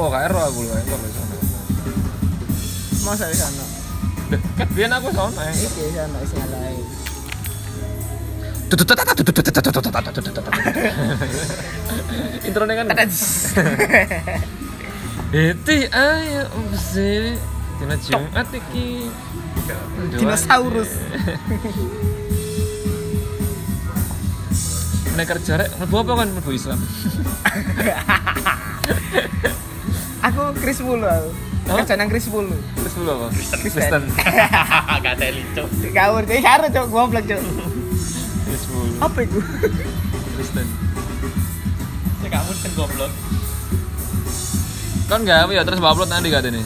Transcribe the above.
apa gak ero aku lho entuk lho sono. Masa wis ana. Deh, Kan biyen aku sono ya. Iki wis ana sing lain. Intronya kan Eti ayo sih Dina Jumat iki Dinosaurus. Nek kerja rek mlebu apa kan mlebu Islam Aku Chris Wulu aku. Hah? Kerja nang Chris Wulu. Terus dulu apa? Kristen. Kristen Gak teli cuk. Gawur jadi karo cok goblok cok. Terus dulu Apa iku? Kristen Ya kamu kan goblok. Kan gak ya terus upload nanti gak ini